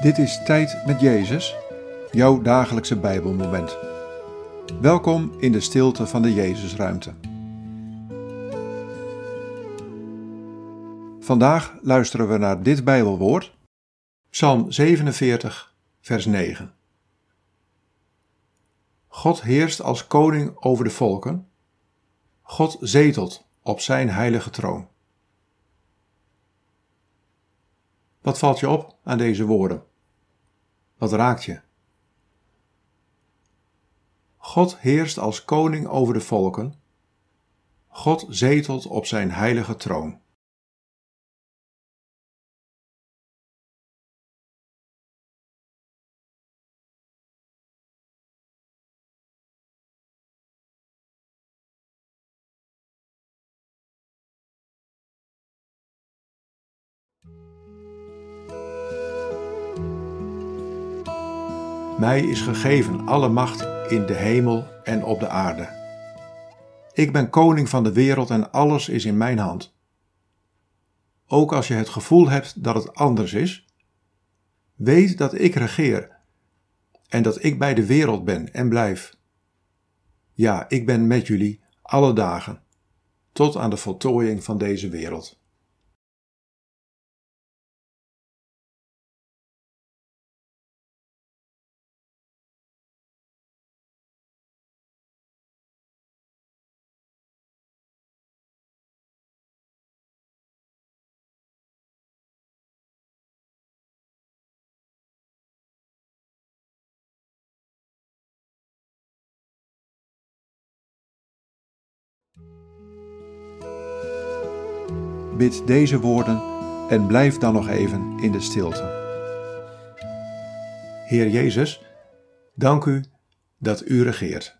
Dit is Tijd met Jezus, jouw dagelijkse Bijbelmoment. Welkom in de stilte van de Jezusruimte. Vandaag luisteren we naar dit Bijbelwoord, Psalm 47, vers 9. God heerst als koning over de volken. God zetelt op zijn heilige troon. Wat valt je op aan deze woorden? Wat raakt je? God heerst als koning over de volken. God zetelt op zijn heilige troon. Mij is gegeven alle macht in de hemel en op de aarde. Ik ben koning van de wereld en alles is in mijn hand. Ook als je het gevoel hebt dat het anders is, weet dat ik regeer en dat ik bij de wereld ben en blijf. Ja, ik ben met jullie alle dagen, tot aan de voltooiing van deze wereld. Bid deze woorden en blijf dan nog even in de stilte. Heer Jezus, dank u dat u regeert.